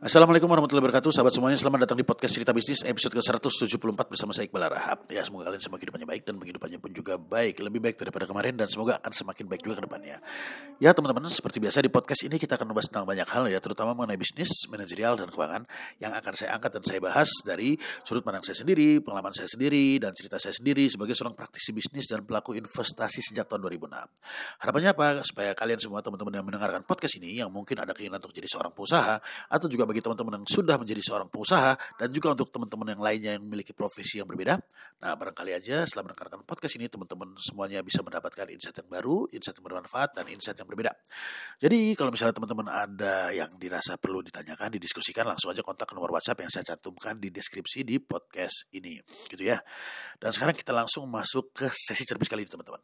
Assalamualaikum warahmatullahi wabarakatuh. Sahabat semuanya selamat datang di podcast cerita bisnis episode ke-174 bersama saya Iqbal Rahab Ya semoga kalian semakin kehidupannya baik dan kehidupannya pun juga baik Lebih baik daripada kemarin dan semoga akan semakin baik juga ke depannya. Ya teman-teman seperti biasa di podcast ini kita akan membahas tentang banyak hal ya Terutama mengenai bisnis, manajerial dan keuangan Yang akan saya angkat dan saya bahas dari sudut pandang saya sendiri, pengalaman saya sendiri Dan cerita saya sendiri sebagai seorang praktisi bisnis dan pelaku investasi sejak tahun 2006 Harapannya apa? Supaya kalian semua teman-teman yang mendengarkan podcast ini Yang mungkin ada keinginan untuk jadi seorang pengusaha Atau juga bagi teman-teman yang sudah menjadi seorang pengusaha dan juga untuk teman-teman yang lainnya yang memiliki profesi yang berbeda. Nah, barangkali aja setelah mendengarkan podcast ini teman-teman semuanya bisa mendapatkan insight yang baru, insight yang bermanfaat dan insight yang berbeda. Jadi, kalau misalnya teman-teman ada yang dirasa perlu ditanyakan, didiskusikan langsung aja kontak nomor WhatsApp yang saya cantumkan di deskripsi di podcast ini, gitu ya. Dan sekarang kita langsung masuk ke sesi cerbis kali ini, teman-teman.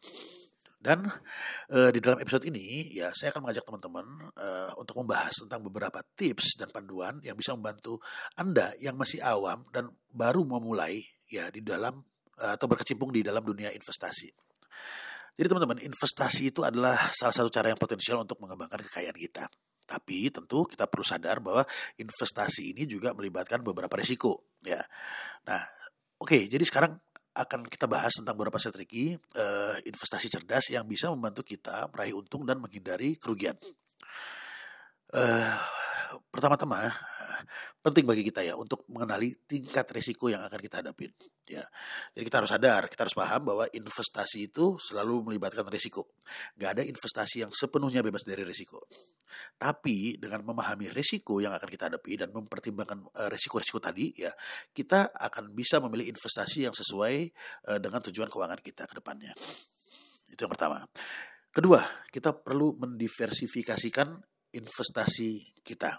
Dan uh, di dalam episode ini ya saya akan mengajak teman-teman uh, untuk membahas tentang beberapa tips dan panduan yang bisa membantu Anda yang masih awam dan baru memulai ya di dalam uh, atau berkecimpung di dalam dunia investasi. Jadi teman-teman, investasi itu adalah salah satu cara yang potensial untuk mengembangkan kekayaan kita. Tapi tentu kita perlu sadar bahwa investasi ini juga melibatkan beberapa risiko ya. Nah, oke, okay, jadi sekarang akan kita bahas tentang beberapa strategi uh, investasi cerdas yang bisa membantu kita meraih untung dan menghindari kerugian. Uh, pertama-tama penting bagi kita ya untuk mengenali tingkat risiko yang akan kita hadapi. Ya, jadi kita harus sadar, kita harus paham bahwa investasi itu selalu melibatkan risiko. Gak ada investasi yang sepenuhnya bebas dari risiko. Tapi dengan memahami risiko yang akan kita hadapi dan mempertimbangkan uh, risiko-risiko tadi, ya kita akan bisa memilih investasi yang sesuai uh, dengan tujuan keuangan kita ke depannya. Itu yang pertama. Kedua, kita perlu mendiversifikasikan investasi kita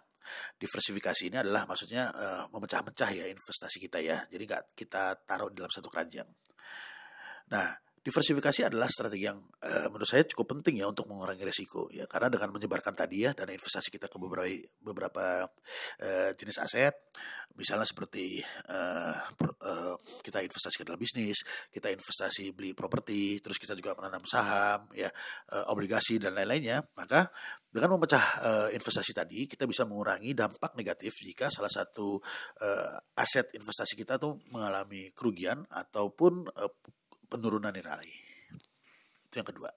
diversifikasi ini adalah maksudnya uh, memecah-mecah ya investasi kita ya. Jadi nggak kita taruh dalam satu keranjang. Nah, diversifikasi adalah strategi yang uh, menurut saya cukup penting ya untuk mengurangi risiko ya. Karena dengan menyebarkan tadi ya dana investasi kita ke beberapa beberapa uh, jenis aset misalnya seperti uh, uh, kita investasi ke dalam bisnis kita investasi beli properti terus kita juga menanam saham ya obligasi dan lain-lainnya maka dengan memecah investasi tadi kita bisa mengurangi dampak negatif jika salah satu aset investasi kita tuh mengalami kerugian ataupun penurunan nilai. Itu yang kedua.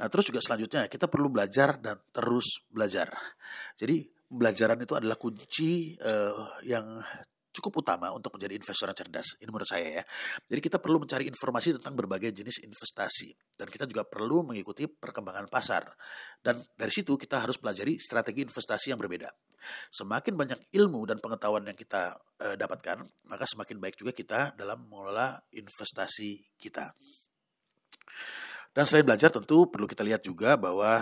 Nah, terus juga selanjutnya kita perlu belajar dan terus belajar. Jadi, pembelajaran itu adalah kunci uh, yang cukup utama untuk menjadi investor yang cerdas. Ini menurut saya ya. Jadi kita perlu mencari informasi tentang berbagai jenis investasi dan kita juga perlu mengikuti perkembangan pasar. Dan dari situ kita harus pelajari strategi investasi yang berbeda. Semakin banyak ilmu dan pengetahuan yang kita uh, dapatkan, maka semakin baik juga kita dalam mengelola investasi kita. Dan selain belajar tentu perlu kita lihat juga bahwa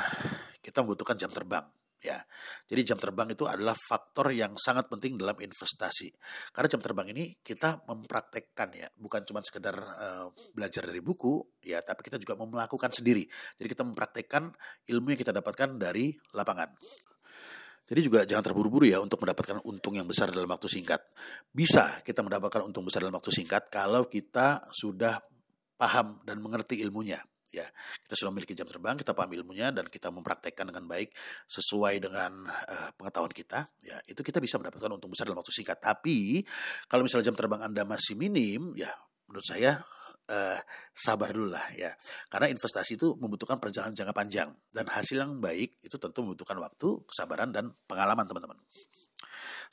kita membutuhkan jam terbang ya. Jadi jam terbang itu adalah faktor yang sangat penting dalam investasi. Karena jam terbang ini kita mempraktekkan ya, bukan cuma sekedar uh, belajar dari buku ya, tapi kita juga melakukan sendiri. Jadi kita mempraktekkan ilmu yang kita dapatkan dari lapangan. Jadi juga jangan terburu-buru ya untuk mendapatkan untung yang besar dalam waktu singkat. Bisa kita mendapatkan untung besar dalam waktu singkat kalau kita sudah paham dan mengerti ilmunya ya kita sudah memiliki jam terbang kita paham ilmunya dan kita mempraktekkan dengan baik sesuai dengan uh, pengetahuan kita. Ya itu kita bisa mendapatkan untung besar dalam waktu singkat. Tapi kalau misalnya jam terbang anda masih minim ya menurut saya uh, sabar dulu lah ya. Karena investasi itu membutuhkan perjalanan jangka panjang. Dan hasil yang baik itu tentu membutuhkan waktu kesabaran dan pengalaman teman-teman.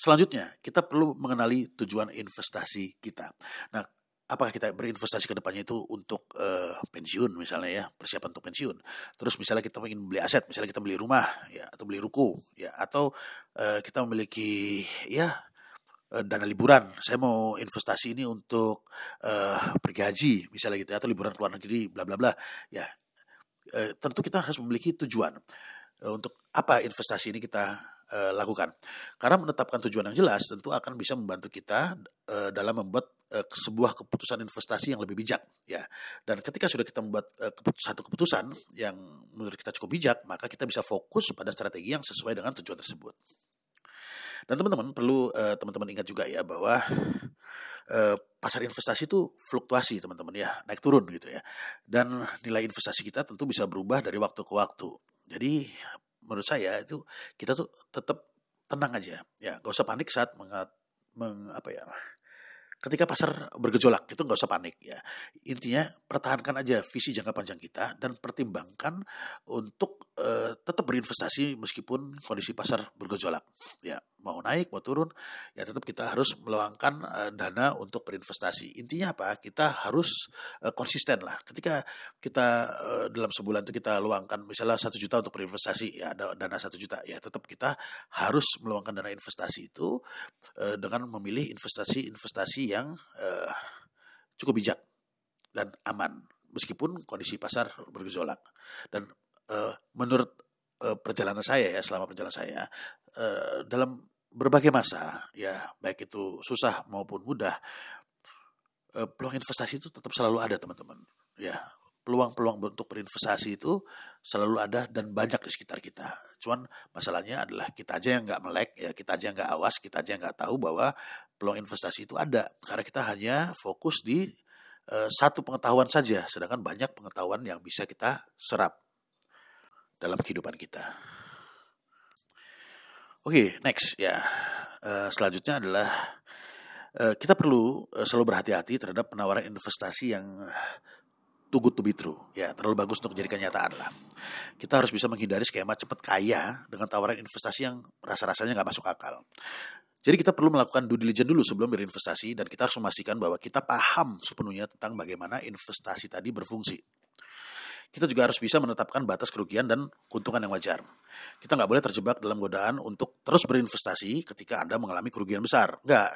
Selanjutnya, kita perlu mengenali tujuan investasi kita. Nah, apakah kita berinvestasi ke depannya itu untuk uh, pensiun misalnya ya persiapan untuk pensiun. Terus misalnya kita ingin beli aset misalnya kita beli rumah ya atau beli ruko ya atau uh, kita memiliki ya uh, dana liburan. Saya mau investasi ini untuk uh, pergi haji misalnya gitu atau liburan ke luar negeri bla bla bla. Ya uh, tentu kita harus memiliki tujuan uh, untuk apa investasi ini kita lakukan. Karena menetapkan tujuan yang jelas tentu akan bisa membantu kita dalam membuat uh, sebuah keputusan investasi yang lebih bijak ya. Dan ketika sudah kita membuat uh, keputusan, satu keputusan yang menurut kita cukup bijak, maka kita bisa fokus pada strategi yang sesuai dengan tujuan tersebut. Dan teman-teman perlu uh, teman-teman ingat juga ya bahwa uh, pasar investasi itu fluktuasi teman-teman ya, naik turun gitu ya. Dan nilai investasi kita tentu bisa berubah dari waktu ke waktu. Jadi menurut saya itu kita tuh tetap tenang aja ya gak usah panik saat mengat, meng, apa ya ketika pasar bergejolak itu nggak usah panik ya. Intinya pertahankan aja visi jangka panjang kita dan pertimbangkan untuk uh, tetap berinvestasi meskipun kondisi pasar bergejolak. Ya mau naik mau turun ya tetap kita harus meluangkan uh, dana untuk berinvestasi. Intinya apa? Kita harus uh, konsisten lah. Ketika kita uh, dalam sebulan itu kita luangkan misalnya satu juta untuk berinvestasi ya ada dana satu juta ya tetap kita harus meluangkan dana investasi itu uh, dengan memilih investasi-investasi yang uh, cukup bijak dan aman meskipun kondisi pasar bergejolak. Dan uh, menurut uh, perjalanan saya ya selama perjalanan saya uh, dalam berbagai masa ya baik itu susah maupun mudah peluang investasi itu tetap selalu ada teman-teman ya peluang-peluang untuk berinvestasi itu selalu ada dan banyak di sekitar kita. Cuman masalahnya adalah kita aja yang nggak melek, ya kita aja yang nggak awas, kita aja yang nggak tahu bahwa peluang investasi itu ada. Karena kita hanya fokus di satu pengetahuan saja, sedangkan banyak pengetahuan yang bisa kita serap dalam kehidupan kita. Oke, okay, next ya. Uh, selanjutnya adalah uh, kita perlu uh, selalu berhati-hati terhadap penawaran investasi yang too good to be true. Ya, terlalu bagus untuk menjadi kenyataan lah. Kita harus bisa menghindari skema cepat kaya dengan tawaran investasi yang rasa-rasanya nggak masuk akal. Jadi kita perlu melakukan due diligence dulu sebelum berinvestasi dan kita harus memastikan bahwa kita paham sepenuhnya tentang bagaimana investasi tadi berfungsi. Kita juga harus bisa menetapkan batas kerugian dan keuntungan yang wajar. Kita nggak boleh terjebak dalam godaan untuk terus berinvestasi ketika Anda mengalami kerugian besar. Nggak.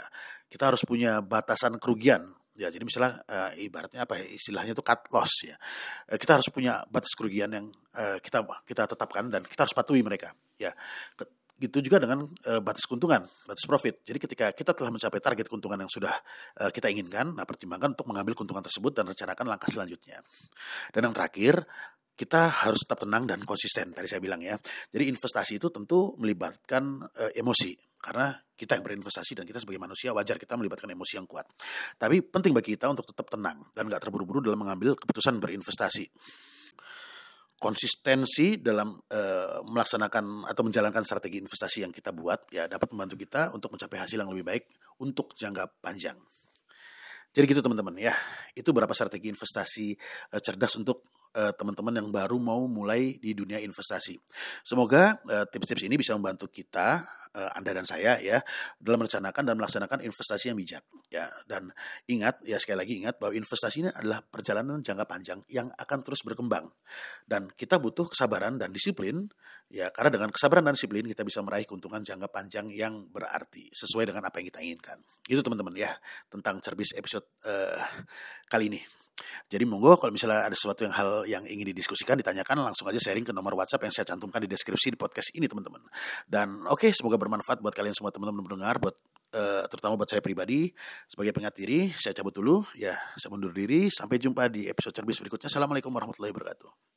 Kita harus punya batasan kerugian Ya, jadi misalnya uh, ibaratnya apa ya, istilahnya itu cut loss ya. Uh, kita harus punya batas kerugian yang uh, kita kita tetapkan dan kita harus patuhi mereka. Ya. Gitu juga dengan uh, batas keuntungan, batas profit. Jadi ketika kita telah mencapai target keuntungan yang sudah uh, kita inginkan, nah pertimbangkan untuk mengambil keuntungan tersebut dan rencanakan langkah selanjutnya. Dan yang terakhir, kita harus tetap tenang dan konsisten tadi saya bilang ya. Jadi investasi itu tentu melibatkan uh, emosi karena kita yang berinvestasi dan kita sebagai manusia wajar kita melibatkan emosi yang kuat. Tapi penting bagi kita untuk tetap tenang dan nggak terburu-buru dalam mengambil keputusan berinvestasi. Konsistensi dalam uh, melaksanakan atau menjalankan strategi investasi yang kita buat ya dapat membantu kita untuk mencapai hasil yang lebih baik untuk jangka panjang. Jadi gitu teman-teman ya. Itu beberapa strategi investasi uh, cerdas untuk uh, teman-teman yang baru mau mulai di dunia investasi. Semoga tips-tips uh, ini bisa membantu kita uh, Anda dan saya ya dalam merencanakan dan melaksanakan investasi yang bijak ya. Dan ingat ya sekali lagi ingat bahwa investasi ini adalah perjalanan jangka panjang yang akan terus berkembang. Dan kita butuh kesabaran dan disiplin ya karena dengan kesabaran dan disiplin kita bisa meraih keuntungan jangka panjang yang berarti sesuai dengan apa yang kita inginkan. Itu teman-teman ya tentang cerbis episode uh, kali ini jadi monggo kalau misalnya ada sesuatu yang hal yang ingin didiskusikan, ditanyakan langsung aja sharing ke nomor WhatsApp yang saya cantumkan di deskripsi di podcast ini teman-teman. Dan oke, okay, semoga bermanfaat buat kalian semua teman-teman mendengar, buat uh, terutama buat saya pribadi. Sebagai pengingat diri, saya cabut dulu. Ya, saya mundur diri. Sampai jumpa di episode cerbis berikutnya. Assalamualaikum warahmatullahi wabarakatuh.